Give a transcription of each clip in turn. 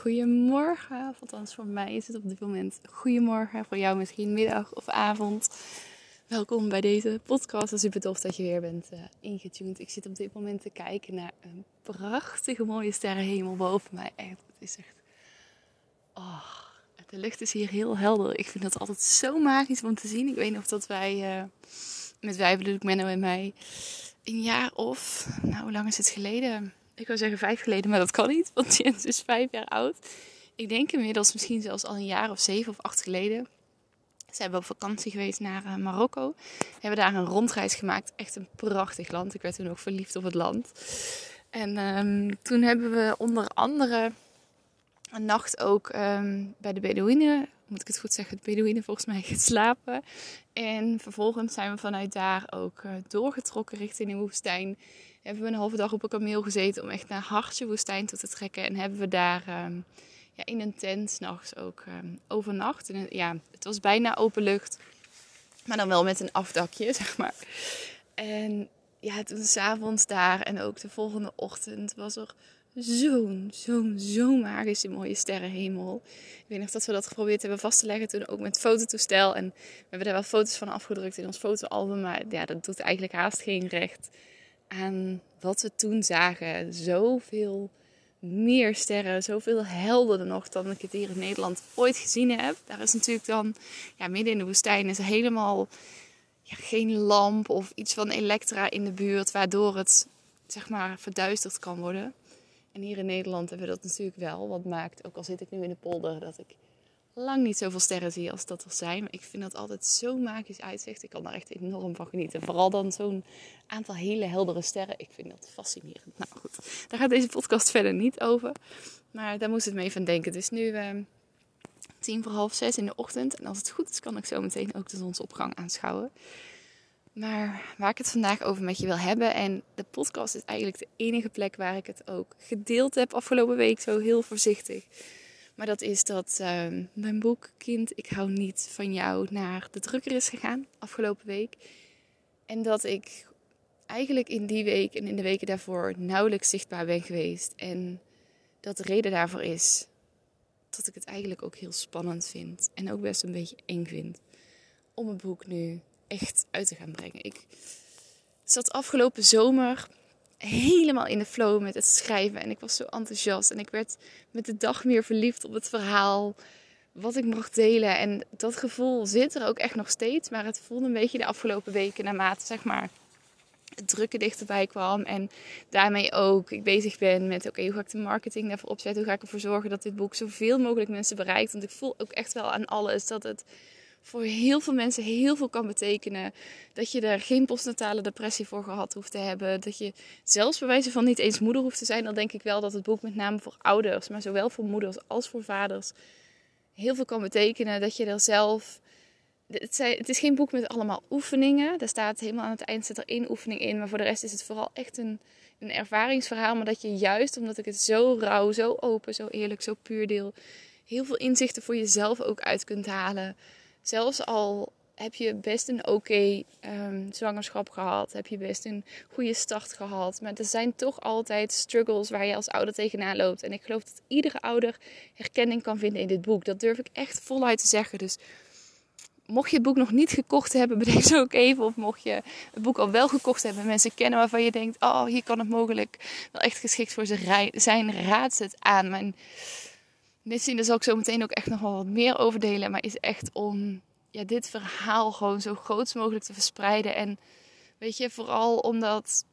Goedemorgen. Althans, voor mij is het op dit moment goedemorgen. Voor jou misschien middag of avond. Welkom bij deze podcast. Het is super tof dat je weer bent uh, ingetuned. Ik zit op dit moment te kijken naar een prachtige mooie sterrenhemel boven mij. Echt, het is echt... Oh, de lucht is hier heel helder. Ik vind dat altijd zo magisch om te zien. Ik weet nog dat wij, uh, met wij bedoel ik Menno en mij, een jaar of... Nou, hoe lang is het geleden? Ik wil zeggen vijf geleden, maar dat kan niet. Want Jens is vijf jaar oud. Ik denk inmiddels misschien zelfs al een jaar of zeven of acht geleden. Ze hebben op vakantie geweest naar uh, Marokko. Hebben daar een rondreis gemaakt. Echt een prachtig land. Ik werd toen ook verliefd op het land. En um, toen hebben we onder andere een nacht ook um, bij de Bedouinen, moet ik het goed zeggen, de Bedouinen volgens mij geslapen. En vervolgens zijn we vanuit daar ook uh, doorgetrokken richting de woestijn. Hebben we een halve dag op een kameel gezeten om echt naar Hartje woestijn toe te trekken. En hebben we daar um, ja, in een tent s'nachts ook um, overnacht. En, ja, het was bijna open lucht, maar dan wel met een afdakje, zeg maar. En ja, toen s'avonds daar en ook de volgende ochtend was er zo'n, zo'n, zo'n magische mooie sterrenhemel. Ik weet nog dat we dat geprobeerd hebben vast te leggen toen ook met fototoestel. En we hebben daar wel foto's van afgedrukt in ons fotoalbum. Maar ja, dat doet eigenlijk haast geen recht aan wat we toen zagen. Zoveel meer sterren, zoveel helderder nog dan ik het hier in Nederland ooit gezien heb. Daar is natuurlijk dan, ja, midden in de woestijn is helemaal ja, geen lamp of iets van elektra in de buurt, waardoor het zeg maar verduisterd kan worden. En hier in Nederland hebben we dat natuurlijk wel. Wat maakt, ook al zit ik nu in de polder, dat ik lang niet zoveel sterren zie als dat er zijn. Maar ik vind dat altijd zo magisch uitzicht. Ik kan daar echt enorm van genieten. Vooral dan zo'n aantal hele heldere sterren. Ik vind dat fascinerend. Nou goed, daar gaat deze podcast verder niet over. Maar daar moest het me even denken. Dus nu uh, tien voor half zes in de ochtend. En als het goed is, kan ik zo meteen ook de zonsopgang aanschouwen. Maar waar ik het vandaag over met je wil hebben. En de podcast is eigenlijk de enige plek waar ik het ook gedeeld heb afgelopen week. Zo heel voorzichtig. Maar dat is dat uh, mijn boek Kind, ik hou niet van jou naar de drukker is gegaan afgelopen week. En dat ik eigenlijk in die week en in de weken daarvoor nauwelijks zichtbaar ben geweest. En dat de reden daarvoor is dat ik het eigenlijk ook heel spannend vind. En ook best een beetje eng vind om het boek nu echt uit te gaan brengen. Ik zat afgelopen zomer helemaal in de flow met het schrijven. En ik was zo enthousiast. En ik werd met de dag meer verliefd op het verhaal. Wat ik mocht delen. En dat gevoel zit er ook echt nog steeds. Maar het voelde een beetje de afgelopen weken naarmate zeg maar het drukke dichterbij kwam. En daarmee ook ik bezig ben met oké, hoe ga ik de marketing daarvoor opzetten? Hoe ga ik ervoor zorgen dat dit boek zoveel mogelijk mensen bereikt? Want ik voel ook echt wel aan alles dat het voor heel veel mensen heel veel kan betekenen. Dat je er geen postnatale depressie voor gehad hoeft te hebben. Dat je zelfs bij wijze van niet eens moeder hoeft te zijn. Dan denk ik wel dat het boek met name voor ouders, maar zowel voor moeders als voor vaders, heel veel kan betekenen. Dat je er zelf. Het is geen boek met allemaal oefeningen. Er staat helemaal aan het eind zit er één oefening in. Maar voor de rest is het vooral echt een, een ervaringsverhaal. Maar dat je juist, omdat ik het zo rauw, zo open, zo eerlijk, zo puur deel, heel veel inzichten voor jezelf ook uit kunt halen zelfs al heb je best een oké um, zwangerschap gehad, heb je best een goede start gehad. Maar er zijn toch altijd struggles waar je als ouder tegenaan loopt. En ik geloof dat iedere ouder herkenning kan vinden in dit boek. Dat durf ik echt voluit te zeggen. Dus mocht je het boek nog niet gekocht hebben, bedenk zo ook even. Of mocht je het boek al wel gekocht hebben, mensen kennen waarvan je denkt: oh, hier kan het mogelijk wel echt geschikt voor zijn. Raad het aan. Mijn daar zal ik zo meteen ook echt nog wel wat meer over delen. Maar is echt om ja, dit verhaal gewoon zo groot mogelijk te verspreiden. En weet je, vooral omdat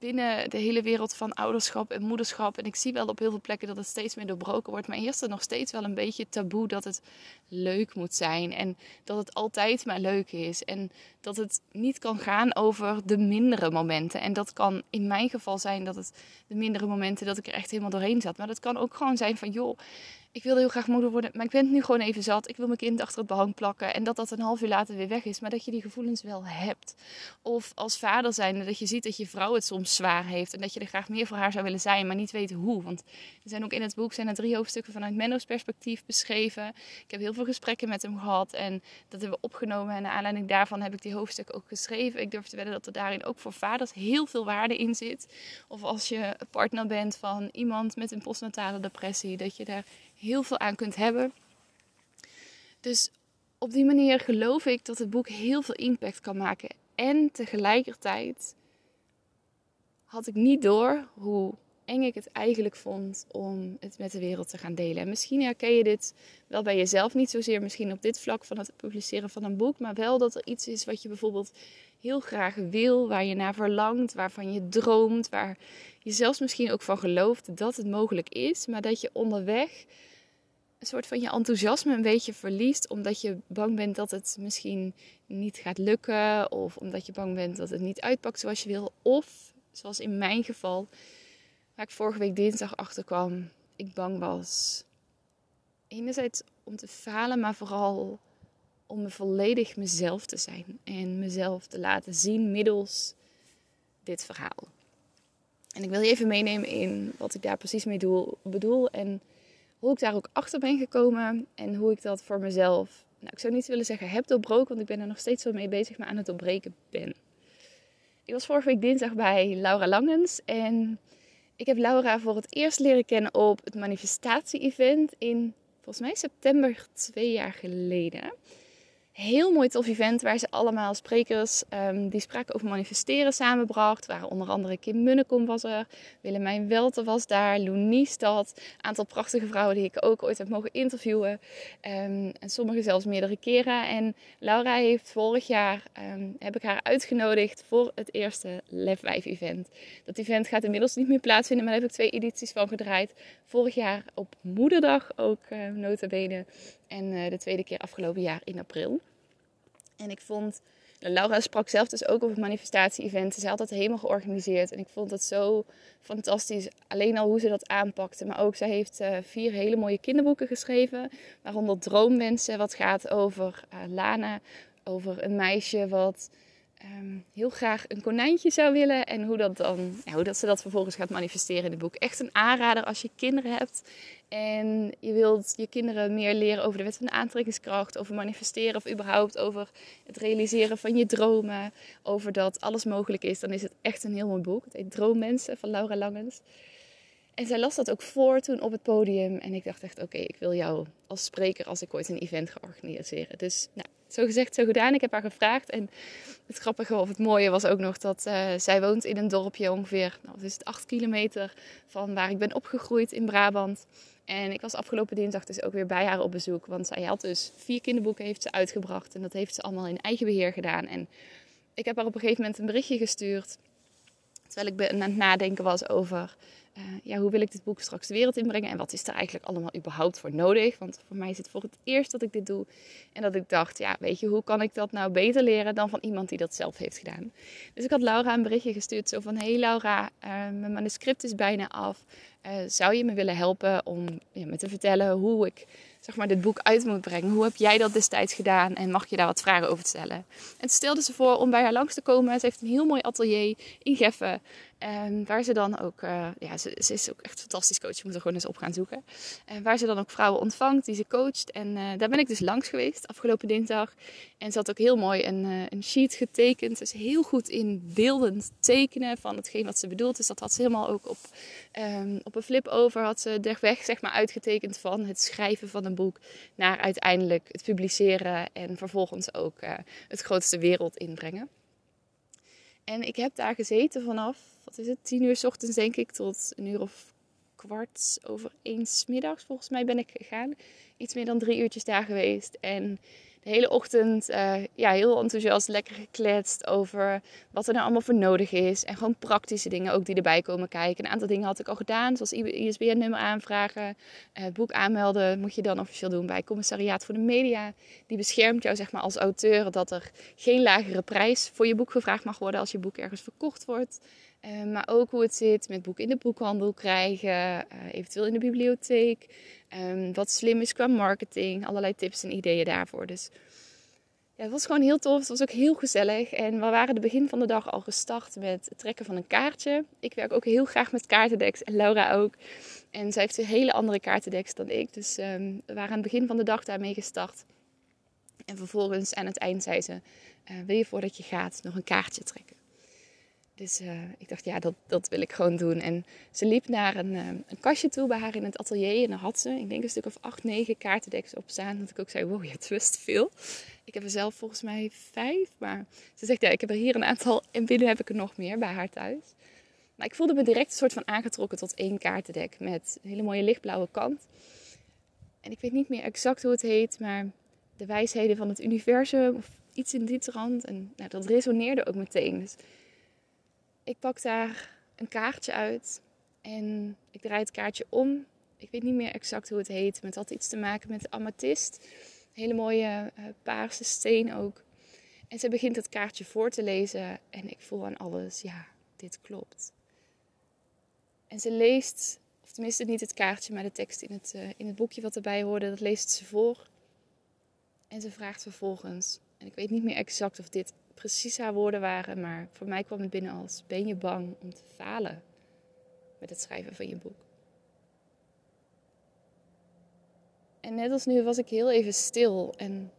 binnen de hele wereld van ouderschap en moederschap. En ik zie wel op heel veel plekken dat het steeds meer doorbroken wordt. Maar eerst er nog steeds wel een beetje taboe dat het leuk moet zijn. En dat het altijd maar leuk is. En dat het niet kan gaan over de mindere momenten. En dat kan in mijn geval zijn dat het de mindere momenten dat ik er echt helemaal doorheen zat. Maar dat kan ook gewoon zijn van joh ik wilde heel graag moeder worden, maar ik ben het nu gewoon even zat. Ik wil mijn kind achter het behang plakken en dat dat een half uur later weer weg is. Maar dat je die gevoelens wel hebt. Of als vader zijn, dat je ziet dat je vrouw het soms zwaar heeft en dat je er graag meer voor haar zou willen zijn, maar niet weet hoe. Want er zijn ook in het boek zijn er drie hoofdstukken vanuit Menno's perspectief beschreven. Ik heb heel veel gesprekken met hem gehad en dat hebben we opgenomen. En naar aanleiding daarvan heb ik die hoofdstukken ook geschreven. Ik durf te wedden dat er daarin ook voor vaders heel veel waarde in zit. Of als je partner bent van iemand met een postnatale depressie, dat je daar heel veel aan kunt hebben. Dus op die manier geloof ik dat het boek heel veel impact kan maken. En tegelijkertijd had ik niet door hoe eng ik het eigenlijk vond om het met de wereld te gaan delen. En misschien herken je dit wel bij jezelf, niet zozeer misschien op dit vlak van het publiceren van een boek, maar wel dat er iets is wat je bijvoorbeeld heel graag wil, waar je naar verlangt, waarvan je droomt, waar je zelfs misschien ook van gelooft dat het mogelijk is, maar dat je onderweg een soort van je enthousiasme een beetje verliest. Omdat je bang bent dat het misschien niet gaat lukken. Of omdat je bang bent dat het niet uitpakt zoals je wil. Of, zoals in mijn geval, waar ik vorige week dinsdag achter kwam. Ik bang was. Enerzijds om te falen, maar vooral om me volledig mezelf te zijn. En mezelf te laten zien middels dit verhaal. En ik wil je even meenemen in wat ik daar precies mee doel, bedoel. En hoe ik daar ook achter ben gekomen en hoe ik dat voor mezelf, nou ik zou niet willen zeggen heb doorbroken, want ik ben er nog steeds wel mee bezig, maar aan het doorbreken ben. Ik was vorige week dinsdag bij Laura Langens en ik heb Laura voor het eerst leren kennen op het manifestatie-event in volgens mij september twee jaar geleden heel mooi tof event waar ze allemaal sprekers um, die spraken over manifesteren samenbracht. Waren onder andere Kim Munnekom was er, Willemijn Welten was daar, Loenie Stad. Een aantal prachtige vrouwen die ik ook ooit heb mogen interviewen. Um, en sommige zelfs meerdere keren. En Laura heeft vorig jaar, um, heb ik haar uitgenodigd voor het eerste Lef 5 event. Dat event gaat inmiddels niet meer plaatsvinden, maar daar heb ik twee edities van gedraaid. Vorig jaar op moederdag ook uh, nota bene. En uh, de tweede keer afgelopen jaar in april. En ik vond, Laura sprak zelf dus ook op het manifestatie-event. Ze had dat helemaal georganiseerd. En ik vond het zo fantastisch. Alleen al hoe ze dat aanpakte. Maar ook, zij heeft uh, vier hele mooie kinderboeken geschreven. Waaronder Droommensen, wat gaat over uh, Lana. Over een meisje wat um, heel graag een konijntje zou willen. En hoe, dat dan, hoe dat ze dat vervolgens gaat manifesteren in het boek. Echt een aanrader als je kinderen hebt. En je wilt je kinderen meer leren over de wet van de aantrekkingskracht, over manifesteren of überhaupt over het realiseren van je dromen, over dat alles mogelijk is, dan is het echt een heel mooi boek. Het heet Droommensen van Laura Langens. En zij las dat ook voor toen op het podium. En ik dacht echt, oké, ik wil jou als spreker als ik ooit een event ga organiseren. Dus nou, zo gezegd, zo gedaan. Ik heb haar gevraagd. En het grappige of het mooie was ook nog dat uh, zij woont in een dorpje ongeveer, nou, is het kilometer van waar ik ben opgegroeid in Brabant. En ik was afgelopen dinsdag dus ook weer bij haar op bezoek. Want zij had dus vier kinderboeken heeft ze uitgebracht. En dat heeft ze allemaal in eigen beheer gedaan. En ik heb haar op een gegeven moment een berichtje gestuurd. Terwijl ik aan het nadenken was over ja, hoe wil ik dit boek straks de wereld inbrengen en wat is er eigenlijk allemaal überhaupt voor nodig? Want voor mij is het voor het eerst dat ik dit doe. En dat ik dacht, ja, weet je, hoe kan ik dat nou beter leren dan van iemand die dat zelf heeft gedaan? Dus ik had Laura een berichtje gestuurd, zo van, hey Laura, uh, mijn manuscript is bijna af. Uh, zou je me willen helpen om ja, me te vertellen hoe ik zeg maar, dit boek uit moet brengen? Hoe heb jij dat destijds gedaan en mag je daar wat vragen over stellen? En stelde ze voor om bij haar langs te komen. Ze heeft een heel mooi atelier in Geffen. En waar ze dan ook, uh, ja, ze, is ook echt fantastisch coach. Je moet er gewoon eens op gaan zoeken. En waar ze dan ook vrouwen ontvangt die ze coacht. En uh, daar ben ik dus langs geweest afgelopen dinsdag. En ze had ook heel mooi een, uh, een sheet getekend. Is heel goed in beeldend tekenen van hetgeen wat ze bedoelt. Dus dat had ze helemaal ook op, um, op een flip over. Had ze de weg zeg maar uitgetekend van het schrijven van een boek. Naar uiteindelijk het publiceren. En vervolgens ook het grootste wereld inbrengen. En ik heb daar gezeten vanaf, wat is het, tien uur s ochtends denk ik, tot een uur of kwart over één middags volgens mij ben ik gegaan. Iets meer dan drie uurtjes daar geweest. En de hele ochtend uh, ja, heel enthousiast, lekker gekletst over wat er nou allemaal voor nodig is. En gewoon praktische dingen ook die erbij komen kijken. Een aantal dingen had ik al gedaan, zoals ISBN-nummer aanvragen. Het boek aanmelden moet je dan officieel doen bij Commissariaat voor de Media. Die beschermt jou zeg maar, als auteur dat er geen lagere prijs voor je boek gevraagd mag worden als je boek ergens verkocht wordt. Uh, maar ook hoe het zit met boeken in de boekhandel krijgen, eventueel in de bibliotheek. Um, wat slim is qua marketing. Allerlei tips en ideeën daarvoor. Dus ja, het was gewoon heel tof. Het was ook heel gezellig. En we waren de begin van de dag al gestart met het trekken van een kaartje. Ik werk ook heel graag met kaartendeks. En Laura ook. En zij heeft een hele andere kaartendeks dan ik. Dus um, we waren aan het begin van de dag daarmee gestart. En vervolgens aan het eind zei ze... Uh, wil je voordat je gaat nog een kaartje trekken? Dus uh, ik dacht, ja, dat, dat wil ik gewoon doen. En ze liep naar een, uh, een kastje toe bij haar in het atelier. En dan had ze, ik denk een stuk of acht, negen kaartendeks op staan. Dat ik ook zei, wow, je hebt veel. Ik heb er zelf volgens mij vijf. Maar ze zegt, ja, ik heb er hier een aantal. En binnen heb ik er nog meer bij haar thuis. Maar ik voelde me direct een soort van aangetrokken tot één kaartendek. Met een hele mooie lichtblauwe kant. En ik weet niet meer exact hoe het heet. Maar de wijsheden van het universum. Of iets in dit rand. En nou, dat resoneerde ook meteen. Dus ik pak daar een kaartje uit en ik draai het kaartje om. Ik weet niet meer exact hoe het heet, maar het had iets te maken met amethyst. Hele mooie uh, paarse steen ook. En ze begint het kaartje voor te lezen en ik voel aan alles, ja, dit klopt. En ze leest, of tenminste niet het kaartje, maar de tekst in het, uh, in het boekje wat erbij hoorde, dat leest ze voor. En ze vraagt vervolgens, en ik weet niet meer exact of dit precies haar woorden waren, maar voor mij kwam het binnen als: Ben je bang om te falen met het schrijven van je boek? En net als nu was ik heel even stil en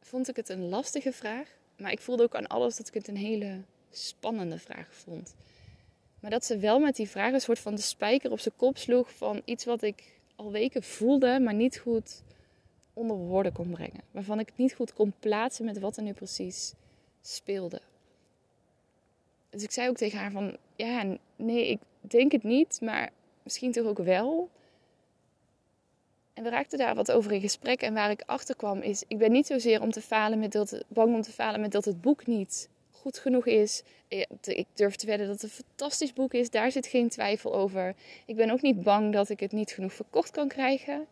vond ik het een lastige vraag, maar ik voelde ook aan alles dat ik het een hele spannende vraag vond. Maar dat ze wel met die vraag een soort van de spijker op zijn kop sloeg van iets wat ik al weken voelde, maar niet goed onder woorden kon brengen. Waarvan ik het niet goed kon plaatsen met wat er nu precies speelde. Dus ik zei ook tegen haar van, ja, nee, ik denk het niet, maar misschien toch ook wel. En we raakten daar wat over in gesprek. En waar ik achter kwam is, ik ben niet zozeer om te falen met dat, bang om te falen met dat het boek niet goed genoeg is. Ik durf te wedden dat het een fantastisch boek is. Daar zit geen twijfel over. Ik ben ook niet bang dat ik het niet genoeg verkocht kan krijgen.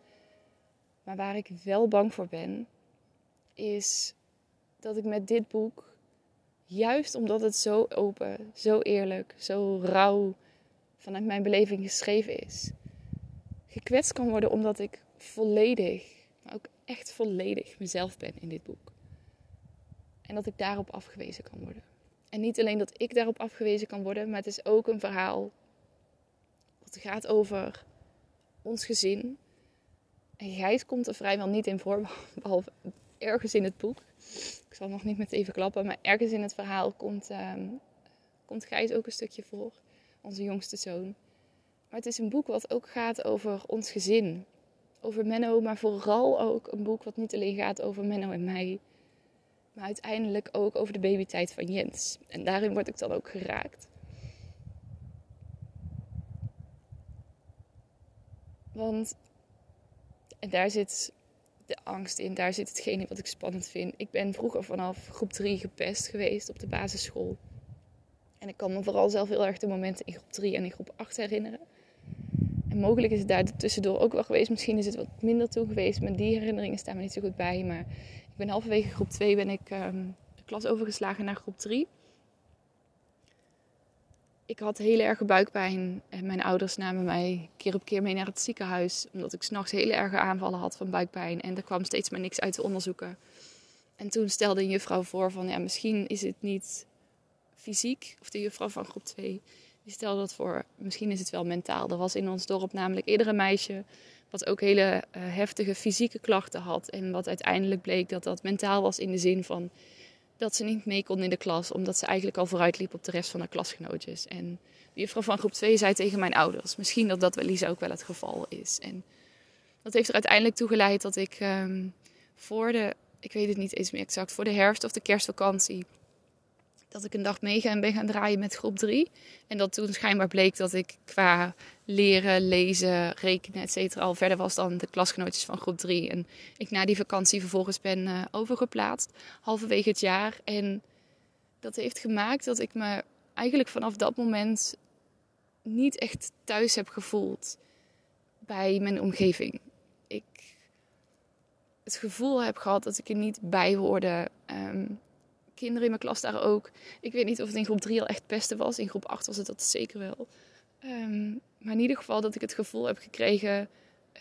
Maar waar ik wel bang voor ben, is dat ik met dit boek, juist omdat het zo open, zo eerlijk, zo rauw vanuit mijn beleving geschreven is, gekwetst kan worden omdat ik volledig, maar ook echt volledig mezelf ben in dit boek. En dat ik daarop afgewezen kan worden. En niet alleen dat ik daarop afgewezen kan worden, maar het is ook een verhaal dat gaat over ons gezin, Gijs komt er vrijwel niet in voor, behalve ergens in het boek. Ik zal nog niet met even klappen, maar ergens in het verhaal komt, um, komt Gijs ook een stukje voor. Onze jongste zoon. Maar het is een boek wat ook gaat over ons gezin. Over Menno, maar vooral ook een boek wat niet alleen gaat over Menno en mij. Maar uiteindelijk ook over de babytijd van Jens. En daarin word ik dan ook geraakt. Want en daar zit de angst in, daar zit hetgene wat ik spannend vind. Ik ben vroeger vanaf groep 3 gepest geweest op de basisschool. En ik kan me vooral zelf heel erg de momenten in groep 3 en in groep 8 herinneren. En mogelijk is het daar tussendoor ook wel geweest. Misschien is het wat minder toe geweest. Maar die herinneringen staan me niet zo goed bij. Maar ik ben halverwege groep 2 ben ik um, de klas overgeslagen naar groep 3 ik had heel erg buikpijn. En mijn ouders namen mij keer op keer mee naar het ziekenhuis. Omdat ik s'nachts hele erge aanvallen had van buikpijn. En er kwam steeds maar niks uit te onderzoeken. En toen stelde een juffrouw voor van ja, misschien is het niet fysiek, of de juffrouw van groep 2, die stelde dat voor. Misschien is het wel mentaal. Er was in ons dorp namelijk eerder een meisje wat ook hele uh, heftige fysieke klachten had. En wat uiteindelijk bleek dat dat mentaal was in de zin van dat ze niet mee kon in de klas, omdat ze eigenlijk al vooruit liep op de rest van haar klasgenootjes. En de juffrouw van groep 2 zei tegen mijn ouders, misschien dat dat wel eens ook wel het geval is. En dat heeft er uiteindelijk toe geleid dat ik um, voor de, ik weet het niet eens meer exact, voor de herfst- of de kerstvakantie dat ik een dag meega en ben gaan draaien met groep 3. En dat toen schijnbaar bleek dat ik qua leren, lezen, rekenen, et cetera, al verder was dan de klasgenootjes van groep 3. En ik na die vakantie vervolgens ben uh, overgeplaatst, halverwege het jaar. En dat heeft gemaakt dat ik me eigenlijk vanaf dat moment niet echt thuis heb gevoeld bij mijn omgeving. Ik het gevoel heb gehad dat ik er niet bij hoorde. Um, kinderen in mijn klas daar ook. Ik weet niet of het in groep 3 al echt pesten was. In groep 8 was het dat zeker wel. Um, maar in ieder geval dat ik het gevoel heb gekregen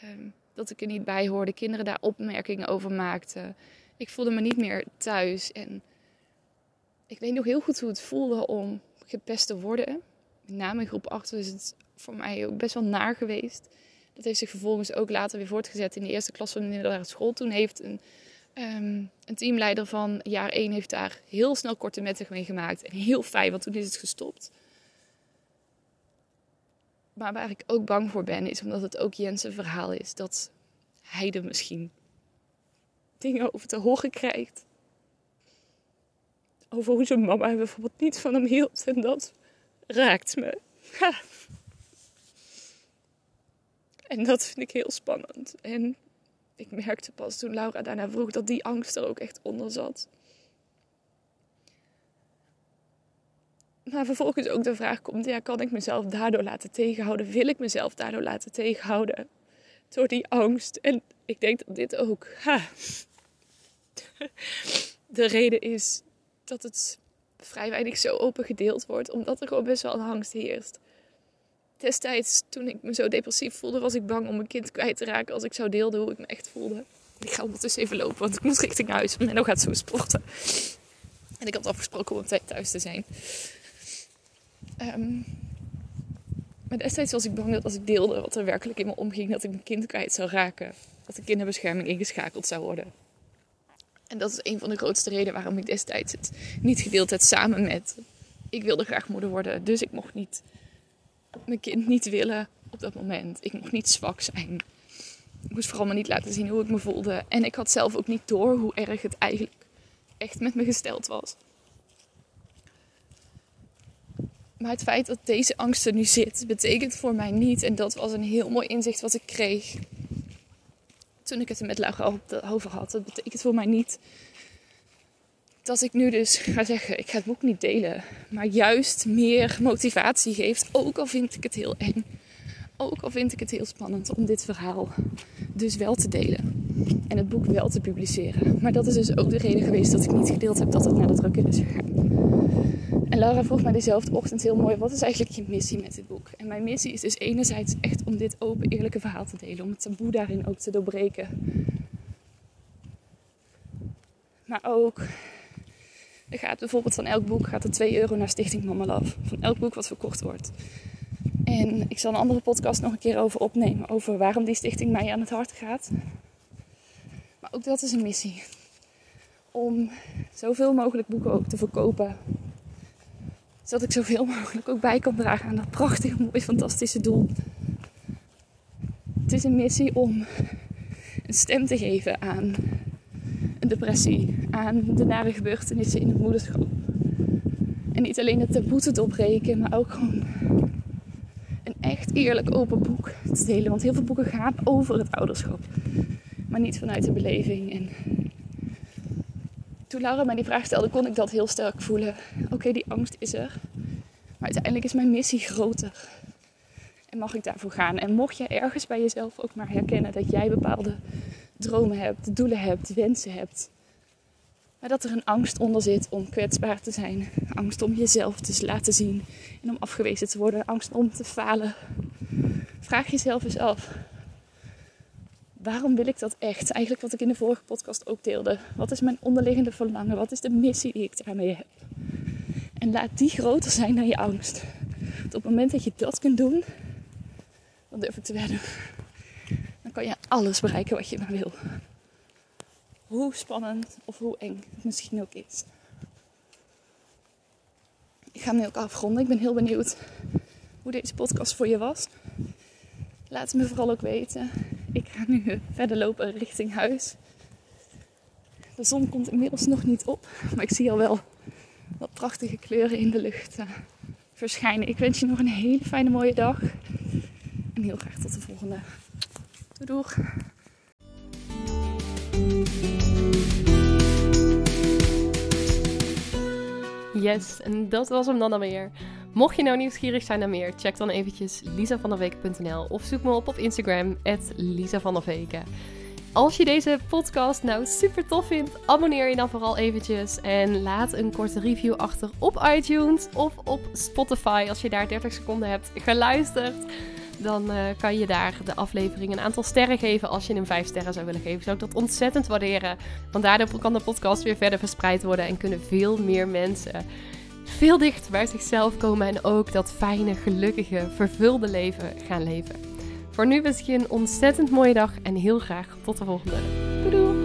um, dat ik er niet bij hoorde. Kinderen daar opmerkingen over maakten. Ik voelde me niet meer thuis. En ik weet nog heel goed hoe het voelde om gepest te worden. Met name in groep 8 is het voor mij ook best wel naar geweest. Dat heeft zich vervolgens ook later weer voortgezet in de eerste klas van de middelbare school. Toen heeft een Um, een teamleider van jaar 1 heeft daar heel snel korte metten mee gemaakt. En heel fijn, want toen is het gestopt. Maar waar ik ook bang voor ben, is omdat het ook Jens' verhaal is. Dat hij er misschien dingen over te horen krijgt. Over hoe zijn mama bijvoorbeeld niet van hem hield. En dat raakt me. En dat vind ik heel spannend. En ik merkte pas toen Laura daarna vroeg dat die angst er ook echt onder zat. Maar vervolgens ook de vraag komt: ja, kan ik mezelf daardoor laten tegenhouden? Wil ik mezelf daardoor laten tegenhouden? Door die angst. En ik denk dat dit ook ha, de reden is dat het vrij weinig zo open gedeeld wordt, omdat er gewoon best wel een angst heerst destijds, toen ik me zo depressief voelde, was ik bang om mijn kind kwijt te raken als ik zou deelde hoe ik me echt voelde. Ik ga ondertussen even lopen, want ik moet richting huis. En dan gaat zo sporten. En ik had afgesproken om op tijd thuis te zijn. Um, maar destijds was ik bang dat als ik deelde wat er werkelijk in me omging, dat ik mijn kind kwijt zou raken. Dat de kinderbescherming ingeschakeld zou worden. En dat is een van de grootste redenen waarom ik destijds het niet gedeeld heb samen met. Ik wilde graag moeder worden, dus ik mocht niet mijn kind niet willen op dat moment. Ik mocht niet zwak zijn. Ik moest vooral maar niet laten zien hoe ik me voelde. En ik had zelf ook niet door hoe erg het eigenlijk echt met me gesteld was. Maar het feit dat deze angst er nu zit, betekent voor mij niet, en dat was een heel mooi inzicht wat ik kreeg toen ik het er met Laura over had. Dat betekent voor mij niet dat ik nu dus ga zeggen, ik ga het boek niet delen. Maar juist meer motivatie geeft. Ook al vind ik het heel eng. Ook al vind ik het heel spannend om dit verhaal dus wel te delen. En het boek wel te publiceren. Maar dat is dus ook de reden geweest dat ik niet gedeeld heb dat het naar de drukker is gegaan. En Laura vroeg mij dezelfde ochtend heel mooi: wat is eigenlijk je missie met dit boek? En mijn missie is dus enerzijds echt om dit open, eerlijke verhaal te delen. Om het taboe daarin ook te doorbreken. Maar ook er gaat bijvoorbeeld van elk boek gaat er 2 euro naar Stichting Mama Love. Van elk boek wat verkocht wordt. En ik zal een andere podcast nog een keer over opnemen. Over waarom die stichting mij aan het hart gaat. Maar ook dat is een missie. Om zoveel mogelijk boeken ook te verkopen. Zodat ik zoveel mogelijk ook bij kan dragen aan dat prachtige, mooi, fantastische doel. Het is een missie om een stem te geven aan depressie, aan de nare gebeurtenissen in het moederschap. En niet alleen het taboe te doorbreken, maar ook gewoon een echt eerlijk open boek te delen. Want heel veel boeken gaan over het ouderschap, maar niet vanuit de beleving. En toen Laura mij die vraag stelde, kon ik dat heel sterk voelen. Oké, die angst is er, maar uiteindelijk is mijn missie groter. En mag ik daarvoor gaan? En mocht je ergens bij jezelf ook maar herkennen dat jij bepaalde dromen hebt, doelen hebt, wensen hebt. Maar dat er een angst onder zit om kwetsbaar te zijn. Angst om jezelf te laten zien en om afgewezen te worden. Angst om te falen. Vraag jezelf eens af. Waarom wil ik dat echt? Eigenlijk wat ik in de vorige podcast ook deelde. Wat is mijn onderliggende verlangen? Wat is de missie die ik daarmee heb? En laat die groter zijn dan je angst. Want op het moment dat je dat kunt doen, dan durf ik te wedden. Kan je alles bereiken wat je maar wil. Hoe spannend of hoe eng het misschien ook is. Ik ga hem nu ook afronden. Ik ben heel benieuwd hoe deze podcast voor je was. Laat het me vooral ook weten. Ik ga nu verder lopen richting huis. De zon komt inmiddels nog niet op, maar ik zie al wel wat prachtige kleuren in de lucht uh, verschijnen. Ik wens je nog een hele fijne mooie dag. En heel graag tot de volgende. Yes, en dat was hem dan alweer. Mocht je nou nieuwsgierig zijn naar meer, check dan eventjes lisavanderweken.nl of zoek me op op Instagram, @lisavanderweken. Als je deze podcast nou super tof vindt, abonneer je dan vooral eventjes en laat een korte review achter op iTunes of op Spotify als je daar 30 seconden hebt geluisterd. Dan uh, kan je daar de aflevering een aantal sterren geven. Als je hem 5 sterren zou willen geven, zou ik dat ontzettend waarderen. Want daardoor kan de podcast weer verder verspreid worden en kunnen veel meer mensen veel dichter bij zichzelf komen en ook dat fijne, gelukkige, vervulde leven gaan leven. Voor nu wens ik je een ontzettend mooie dag en heel graag tot de volgende. Doei doei!